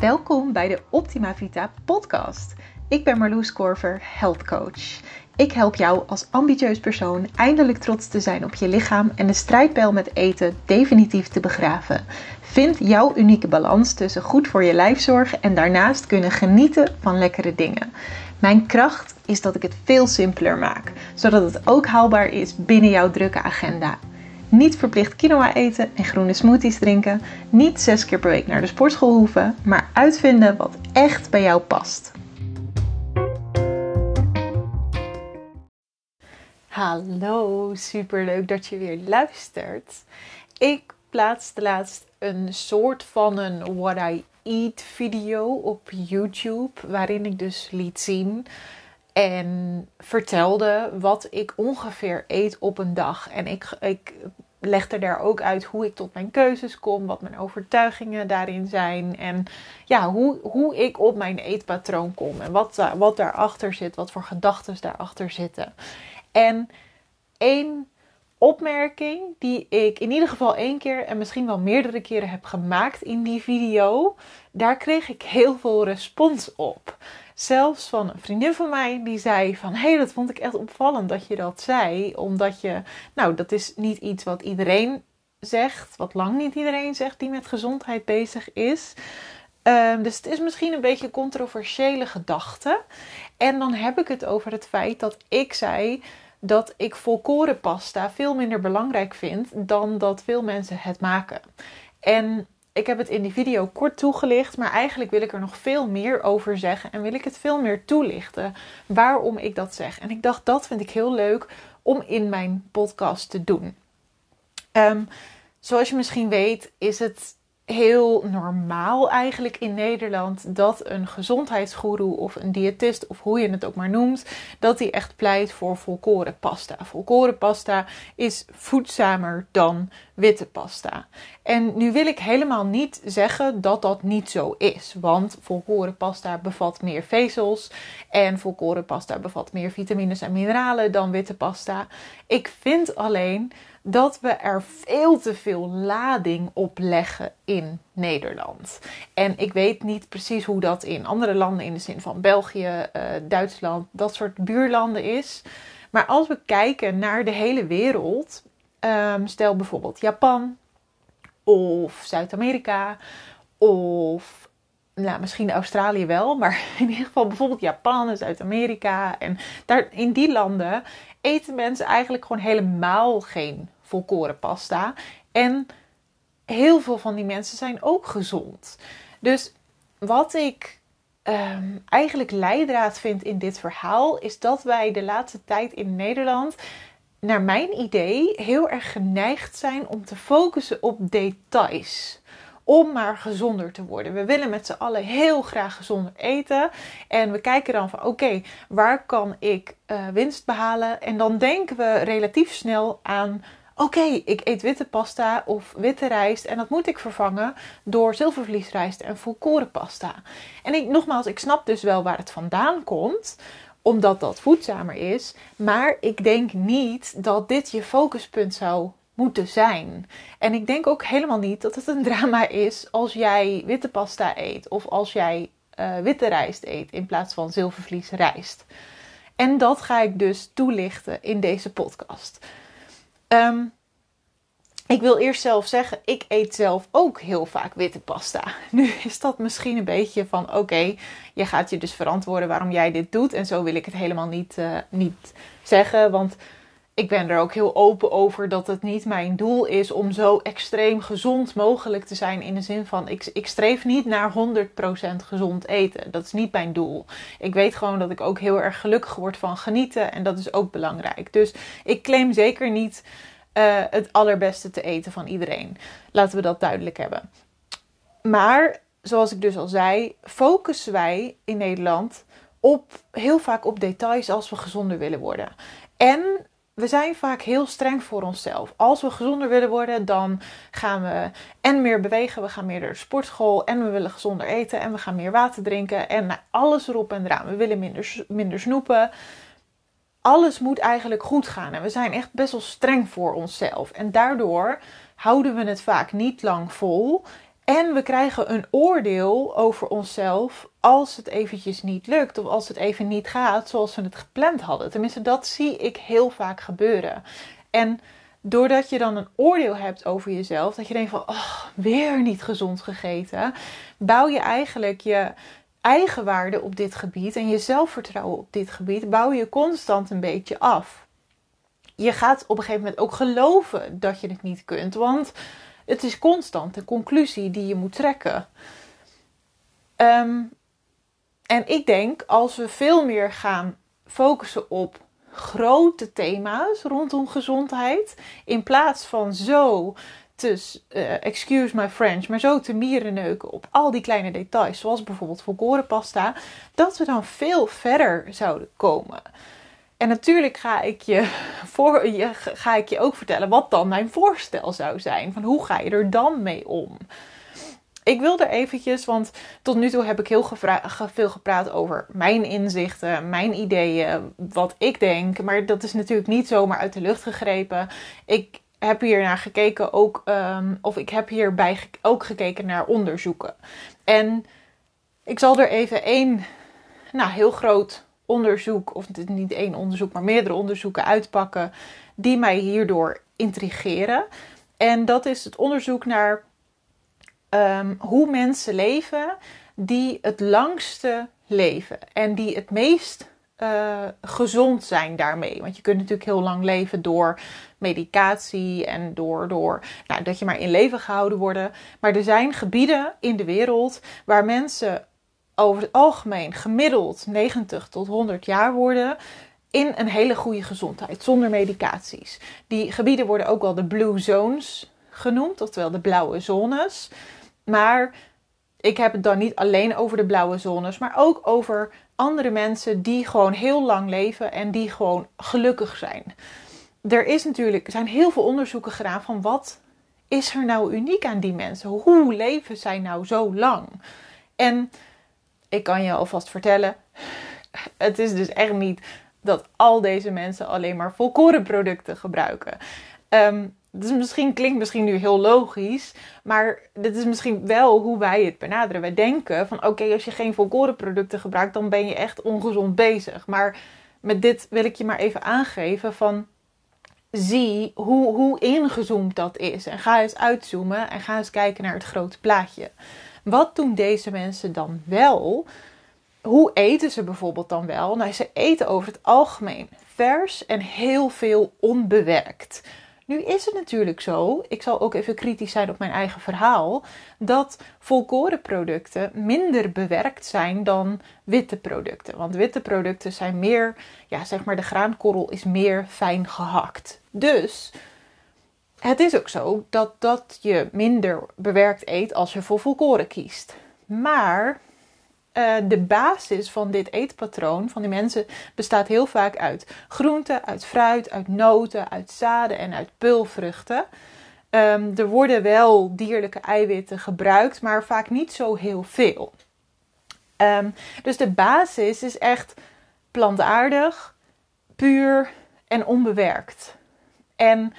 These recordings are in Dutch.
Welkom bij de Optima Vita podcast. Ik ben Marloes Korver, health coach. Ik help jou als ambitieus persoon eindelijk trots te zijn op je lichaam en de strijdpijl met eten definitief te begraven. Vind jouw unieke balans tussen goed voor je lijf zorgen en daarnaast kunnen genieten van lekkere dingen. Mijn kracht is dat ik het veel simpeler maak, zodat het ook haalbaar is binnen jouw drukke agenda. Niet verplicht quinoa eten en groene smoothies drinken. Niet zes keer per week naar de sportschool hoeven, maar uitvinden wat echt bij jou past. Hallo, super leuk dat je weer luistert. Ik plaatste laatst een soort van een What I Eat video op YouTube, waarin ik dus liet zien en vertelde wat ik ongeveer eet op een dag. En ik, ik legde daar ook uit hoe ik tot mijn keuzes kom, wat mijn overtuigingen daarin zijn. En ja, hoe, hoe ik op mijn eetpatroon kom en wat, wat daarachter zit, wat voor gedachten daarachter zitten. En één opmerking die ik in ieder geval één keer en misschien wel meerdere keren heb gemaakt in die video, daar kreeg ik heel veel respons op. Zelfs van een vriendin van mij die zei van... hé, hey, dat vond ik echt opvallend dat je dat zei. Omdat je... Nou, dat is niet iets wat iedereen zegt. Wat lang niet iedereen zegt die met gezondheid bezig is. Um, dus het is misschien een beetje controversiële gedachte. En dan heb ik het over het feit dat ik zei dat ik volkorenpasta veel minder belangrijk vind dan dat veel mensen het maken. En ik heb het in die video kort toegelicht, maar eigenlijk wil ik er nog veel meer over zeggen en wil ik het veel meer toelichten waarom ik dat zeg. En ik dacht, dat vind ik heel leuk om in mijn podcast te doen. Um, zoals je misschien weet, is het heel normaal eigenlijk in Nederland dat een gezondheidsgoeroe of een diëtist of hoe je het ook maar noemt, dat die echt pleit voor volkoren pasta. Volkoren pasta is voedzamer dan witte pasta. En nu wil ik helemaal niet zeggen dat dat niet zo is, want volkoren pasta bevat meer vezels en volkoren pasta bevat meer vitamines en mineralen dan witte pasta. Ik vind alleen dat we er veel te veel lading op leggen in Nederland. En ik weet niet precies hoe dat in andere landen, in de zin van België, uh, Duitsland, dat soort buurlanden is. Maar als we kijken naar de hele wereld, um, stel bijvoorbeeld Japan of Zuid-Amerika of nou, misschien Australië wel, maar in ieder geval bijvoorbeeld Japan en Zuid-Amerika. En daar, in die landen eten mensen eigenlijk gewoon helemaal geen volkoren pasta. En heel veel van die mensen zijn ook gezond. Dus wat ik um, eigenlijk leidraad vind in dit verhaal, is dat wij de laatste tijd in Nederland, naar mijn idee, heel erg geneigd zijn om te focussen op details om maar gezonder te worden. We willen met z'n allen heel graag gezonder eten. En we kijken dan van oké, waar kan ik uh, winst behalen? En dan denken we relatief snel aan oké, ik eet witte pasta of witte rijst en dat moet ik vervangen door zilvervliesrijst en volkorenpasta. En ik, nogmaals, ik snap dus wel waar het vandaan komt, omdat dat voedzamer is, maar ik denk niet dat dit je focuspunt zou moeten zijn. En ik denk ook helemaal niet dat het een drama is als jij witte pasta eet of als jij uh, witte rijst eet in plaats van zilvervlies rijst. En dat ga ik dus toelichten in deze podcast. Um, ik wil eerst zelf zeggen, ik eet zelf ook heel vaak witte pasta. Nu is dat misschien een beetje van, oké, je gaat je dus verantwoorden waarom jij dit doet. En zo wil ik het helemaal niet, uh, niet zeggen, want ik ben er ook heel open over dat het niet mijn doel is om zo extreem gezond mogelijk te zijn. In de zin van, ik, ik streef niet naar 100% gezond eten. Dat is niet mijn doel. Ik weet gewoon dat ik ook heel erg gelukkig word van genieten. En dat is ook belangrijk. Dus ik claim zeker niet uh, het allerbeste te eten van iedereen. Laten we dat duidelijk hebben. Maar, zoals ik dus al zei, focussen wij in Nederland op, heel vaak op details als we gezonder willen worden. En we zijn vaak heel streng voor onszelf. Als we gezonder willen worden, dan gaan we en meer bewegen. We gaan meer naar de sportschool. En we willen gezonder eten. En we gaan meer water drinken. En nou, alles erop en eraan. We willen minder, minder snoepen. Alles moet eigenlijk goed gaan. En we zijn echt best wel streng voor onszelf. En daardoor houden we het vaak niet lang vol. En we krijgen een oordeel over onszelf als het eventjes niet lukt of als het even niet gaat zoals we het gepland hadden. Tenminste, dat zie ik heel vaak gebeuren. En doordat je dan een oordeel hebt over jezelf, dat je denkt van, oh, weer niet gezond gegeten, bouw je eigenlijk je eigenwaarde op dit gebied en je zelfvertrouwen op dit gebied, bouw je constant een beetje af. Je gaat op een gegeven moment ook geloven dat je het niet kunt, want het is constant een conclusie die je moet trekken. Ehm, en ik denk als we veel meer gaan focussen op grote thema's rondom gezondheid, in plaats van zo te, uh, excuse my French, maar zo te mierenneuken op al die kleine details, zoals bijvoorbeeld volkorenpasta, dat we dan veel verder zouden komen. En natuurlijk ga ik, je voor, je, ga ik je ook vertellen wat dan mijn voorstel zou zijn. Van hoe ga je er dan mee om? Ik wil er eventjes, want tot nu toe heb ik heel veel gepraat over mijn inzichten, mijn ideeën, wat ik denk. Maar dat is natuurlijk niet zomaar uit de lucht gegrepen. Ik heb hier naar gekeken ook, ehm, of ik heb hierbij ook gekeken naar onderzoeken. En ik zal er even één, nou heel groot onderzoek, of niet één onderzoek, maar meerdere onderzoeken uitpakken die mij hierdoor intrigeren. En dat is het onderzoek naar um, hoe mensen leven die het langste leven en die het meest uh, gezond zijn daarmee. Want je kunt natuurlijk heel lang leven door medicatie en door, door nou, dat je maar in leven gehouden wordt. Maar er zijn gebieden in de wereld waar mensen over het algemeen gemiddeld 90 tot 100 jaar worden in een hele goede gezondheid, zonder medicaties. Die gebieden worden ook wel de blue zones genoemd, oftewel de blauwe zones. Maar ik heb het dan niet alleen over de blauwe zones, maar ook over andere mensen die gewoon heel lang leven en die gewoon gelukkig zijn. Er is natuurlijk, er zijn heel veel onderzoeken gedaan van wat is er nou uniek aan die mensen? Hoe leven zij nou zo lang? En ik kan je alvast vertellen, het is dus echt niet dat al deze mensen alleen maar volkorenproducten gebruiken. Um, dus misschien klinkt misschien nu heel logisch, maar dit is misschien wel hoe wij het benaderen. Wij denken van oké, als je geen volkorenproducten gebruikt, dan ben je echt ongezond bezig. Maar met dit wil ik je maar even aangeven van zie hoe, hoe ingezoomd dat is. En ga eens uitzoomen en ga eens kijken naar het grote plaatje. Wat doen deze mensen dan wel? Hoe eten ze bijvoorbeeld dan wel? Nou, ze eten over het algemeen vers en heel veel onbewerkt. Nu is het natuurlijk zo, ik zal ook even kritisch zijn op mijn eigen verhaal, dat volkorenproducten minder bewerkt zijn dan witte producten. Want witte producten zijn meer, ja, zeg maar, de graankorrel is meer fijn gehakt. Dus het is ook zo dat, dat je minder bewerkt eet als je voor volkoren kiest. Maar uh, de basis van dit eetpatroon van die mensen bestaat heel vaak uit groenten, uit fruit, uit noten, uit zaden en uit pulvruchten. Um, er worden wel dierlijke eiwitten gebruikt, maar vaak niet zo heel veel. Um, dus de basis is echt plantaardig, puur en onbewerkt. En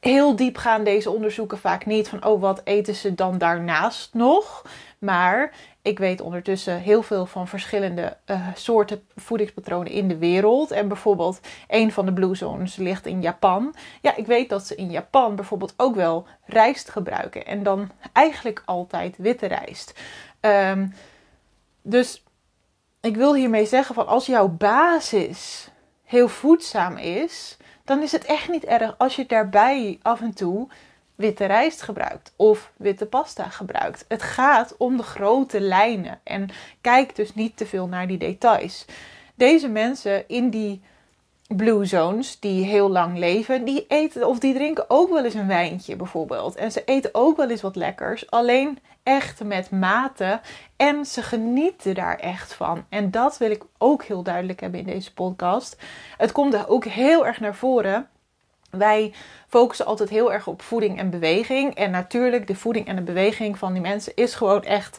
heel diep gaan deze onderzoeken vaak niet van, oh, wat eten ze dan daarnaast nog? Maar ik weet ondertussen heel veel van verschillende uh, soorten voedingspatronen in de wereld. En bijvoorbeeld een van de blue zones ligt in Japan. Ja, ik weet dat ze in Japan bijvoorbeeld ook wel rijst gebruiken. En dan eigenlijk altijd witte rijst. Um, dus ik wil hiermee zeggen van als jouw basis heel voedzaam is, dan is het echt niet erg als je daarbij af en toe witte rijst gebruikt of witte pasta gebruikt. Het gaat om de grote lijnen en kijk dus niet te veel naar die details. Deze mensen in die blue zones die heel lang leven, die eten of die drinken ook wel eens een wijntje bijvoorbeeld. En ze eten ook wel eens wat lekkers, alleen echt met mate en ze genieten daar echt van. En dat wil ik ook heel duidelijk hebben in deze podcast. Het komt er ook heel erg naar voren wij focussen altijd heel erg op voeding en beweging. En natuurlijk, de voeding en de beweging van die mensen is gewoon echt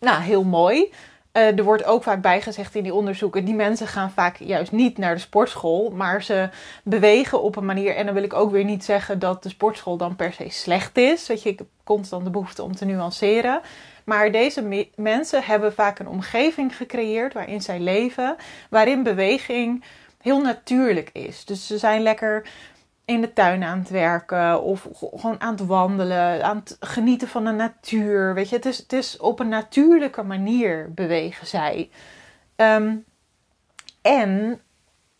nou, heel mooi. Uh, er wordt ook vaak bijgezegd in die onderzoeken: die mensen gaan vaak juist niet naar de sportschool, maar ze bewegen op een manier. En dan wil ik ook weer niet zeggen dat de sportschool dan per se slecht is. Weet je, ik constant de behoefte om te nuanceren. Maar deze mensen hebben vaak een omgeving gecreëerd waarin zij leven, waarin beweging heel natuurlijk is. Dus ze zijn lekker in de tuin aan het werken of gewoon aan het wandelen, aan het genieten van de natuur. Weet je, het is, het is op een natuurlijke manier bewegen zij. Ehm, en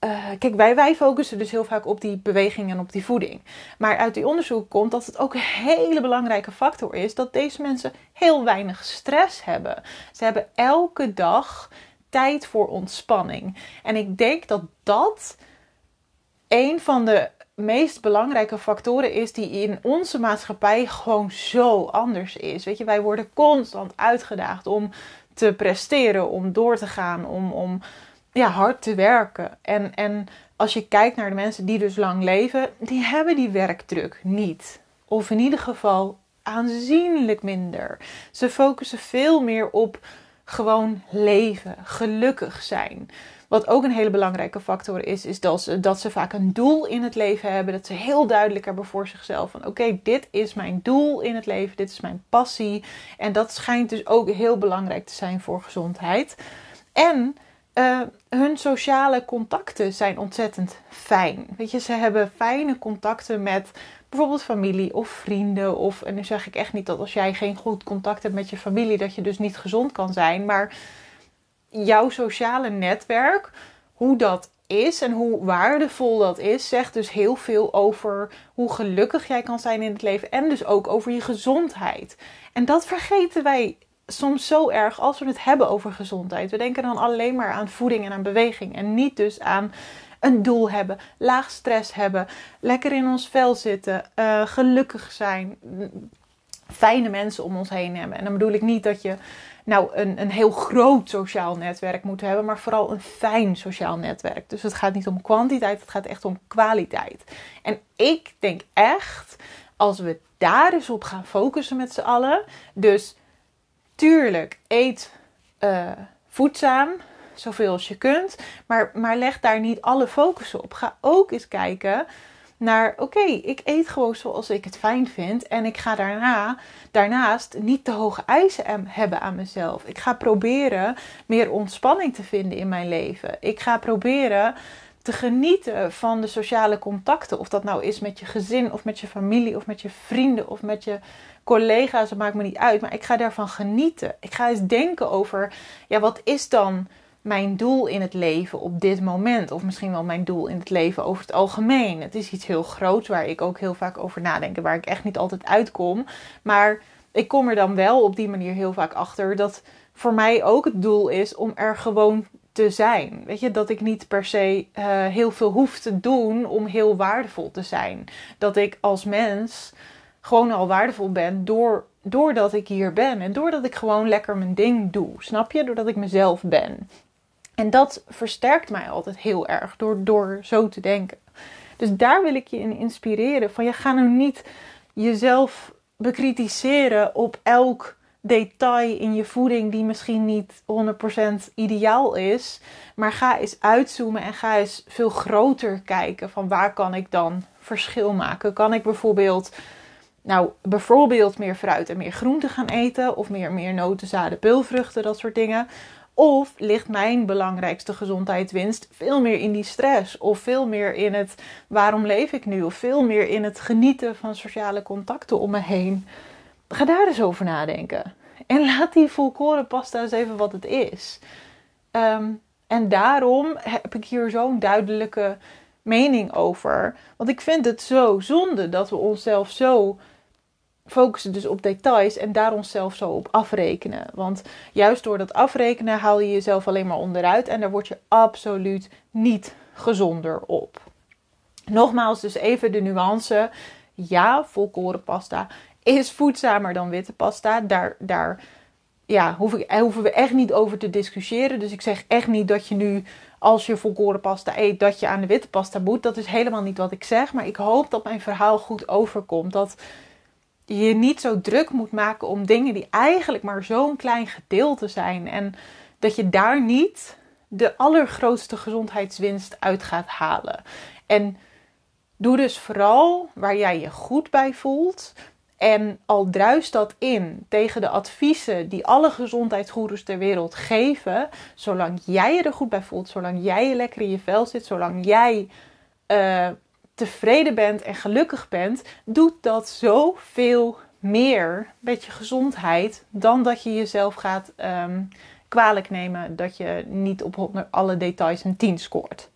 uh, kijk, wij, wij focussen dus heel vaak op die beweging en op die voeding. Maar uit die onderzoek komt dat het ook een hele belangrijke factor is dat deze mensen heel weinig stress hebben. Ze hebben elke dag tijd voor ontspanning. En ik denk dat dat een van de meest belangrijke factoren is die in onze maatschappij gewoon zo anders is. Weet je, wij worden constant uitgedaagd om te presteren, om door te gaan, om, om ja, hard te werken. En, en als je kijkt naar de mensen die dus lang leven, die hebben die werkdruk niet. Of in ieder geval aanzienlijk minder. Ze focussen veel meer op gewoon leven, gelukkig zijn. Wat ook een hele belangrijke factor is, is dat ze, dat ze vaak een doel in het leven hebben. Dat ze heel duidelijk hebben voor zichzelf van oké, dit is mijn doel in het leven, dit is mijn passie. En dat schijnt dus ook heel belangrijk te zijn voor gezondheid. En uh, hun sociale contacten zijn ontzettend fijn. Weet je, ze hebben fijne contacten met bijvoorbeeld familie of vrienden. Of, en nu zeg ik echt niet dat als jij geen goed contact hebt met je familie, dat je dus niet gezond kan zijn. Maar jouw sociale netwerk, hoe dat is en hoe waardevol dat is, zegt dus heel veel over hoe gelukkig jij kan zijn in het leven. En dus ook over je gezondheid. En dat vergeten wij soms zo erg als we het hebben over gezondheid. We denken dan alleen maar aan voeding en aan beweging. En niet dus aan een doel hebben, laag stress hebben, lekker in ons vel zitten, uh, gelukkig zijn, fijne mensen om ons heen hebben. En dan bedoel ik niet dat je nou een, een heel groot sociaal netwerk moet hebben, maar vooral een fijn sociaal netwerk. Dus het gaat niet om kwantiteit, het gaat echt om kwaliteit. En ik denk echt, als we daar eens op gaan focussen met z'n allen, dus tuurlijk, eet uh, voedzaam, zoveel als je kunt. Maar, maar leg daar niet alle focus op. Ga ook eens kijken naar, oké, ik eet gewoon zoals ik het fijn vind. En ik ga daarna, daarnaast niet te hoge eisen hebben aan mezelf. Ik ga proberen meer ontspanning te vinden in mijn leven. Ik ga proberen te genieten van de sociale contacten. Of dat nou is met je gezin, of met je familie, of met je vrienden, of met je collega's. Dat maakt me niet uit. Maar ik ga daarvan genieten. Ik ga eens denken over, ja, wat is dan mijn doel in het leven op dit moment? Of misschien wel mijn doel in het leven over het algemeen. Het is iets heel groots waar ik ook heel vaak over nadenk. Waar ik echt niet altijd uitkom. Maar ik kom er dan wel op die manier heel vaak achter dat voor mij ook het doel is om er gewoon te zijn. Weet je, dat ik niet per se uh, heel veel hoef te doen om heel waardevol te zijn. Dat ik als mens gewoon al waardevol ben door, doordat ik hier ben. En doordat ik gewoon lekker mijn ding doe. Snap je? Doordat ik mezelf ben. En dat versterkt mij altijd heel erg door, door zo te denken. Dus daar wil ik je in inspireren. Van je ga nou niet jezelf bekritiseren op elk detail in je voeding die misschien niet 100% ideaal is. Maar ga eens uitzoomen en ga eens veel groter kijken van waar kan ik dan verschil maken. Kan ik bijvoorbeeld, nou, bijvoorbeeld meer fruit en meer groente gaan eten of meer, meer noten, zaden, peulvruchten, dat soort dingen. Of ligt mijn belangrijkste gezondheidswinst veel meer in die stress? Of veel meer in het waarom leef ik nu? Of veel meer in het genieten van sociale contacten om me heen? Ga daar eens over nadenken. En laat die volkoren pasta eens even wat het is. Ehm, en daarom heb ik hier zo'n duidelijke mening over. Want ik vind het zo zonde dat we onszelf zo focussen dus op details en daar onszelf zo op afrekenen. Want juist door dat afrekenen haal je jezelf alleen maar onderuit en daar word je absoluut niet gezonder op. Nogmaals, dus even de nuance. Ja, volkoren pasta is voedzamer dan witte pasta. Daar, daar ja, hoeven we echt niet over te discussiëren. Dus ik zeg echt niet dat je nu, als je volkoren pasta eet, dat je aan de witte pasta moet. Dat is helemaal niet wat ik zeg. Maar ik hoop dat mijn verhaal goed overkomt. Dat je niet zo druk moet maken om dingen die eigenlijk maar zo'n klein gedeelte zijn. En dat je daar niet de allergrootste gezondheidswinst uit gaat halen. En doe dus vooral waar jij je goed bij voelt. En al druist dat in tegen de adviezen die alle gezondheidsgoeroes ter wereld geven, zolang jij je er goed bij voelt, zolang jij je lekker in je vel zit, zolang jij uh, tevreden bent en gelukkig bent, doet dat zoveel meer met je gezondheid dan dat je jezelf gaat um, kwalijk nemen dat je niet op alle details een 10 scoort.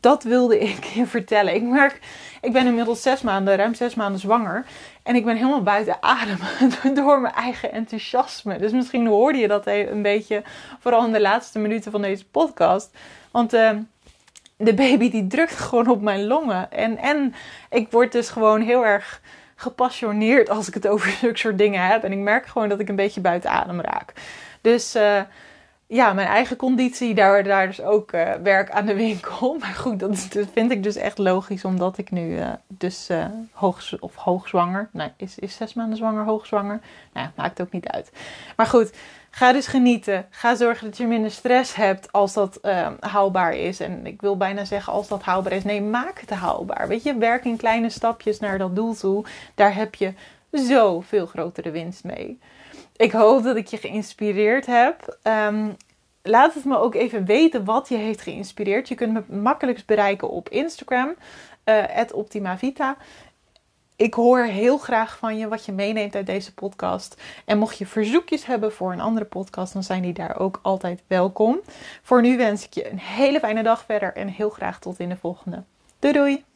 Dat wilde ik je vertellen. Ik merk, ik ben inmiddels zes maanden, ruim zes maanden zwanger. En ik ben helemaal buiten adem door mijn eigen enthousiasme. Dus misschien hoorde je dat een beetje, vooral in de laatste minuten van deze podcast. Want uh, de baby die drukt gewoon op mijn longen. En, en ik word dus gewoon heel erg gepassioneerd als ik het over zulke soort dingen heb. En ik merk gewoon dat ik een beetje buiten adem raak. Dus uh, ja, mijn eigen conditie, daar, daar dus ook uh, werk aan de winkel. Maar goed, dat, vind ik dus echt logisch, omdat ik nu uh, dus hoog, of hoogzwanger, nee, is, is zes maanden zwanger, hoogzwanger? Nou, maakt ook niet uit. Maar goed, ga dus genieten. Ga zorgen dat je minder stress hebt als dat haalbaar is. En ik wil bijna zeggen als dat haalbaar is. Nee, maak het haalbaar. Weet je, werk in kleine stapjes naar dat doel toe. Daar heb je zoveel grotere winst mee. Ik hoop dat ik je geïnspireerd heb. Um, laat het me ook even weten wat je heeft geïnspireerd. Je kunt me makkelijkst bereiken op Instagram, uh, @optimavita. Ik hoor heel graag van je wat je meeneemt uit deze podcast. En mocht je verzoekjes hebben voor een andere podcast, dan zijn die daar ook altijd welkom. Voor nu wens ik je een hele fijne dag verder en heel graag tot in de volgende. Doei doei!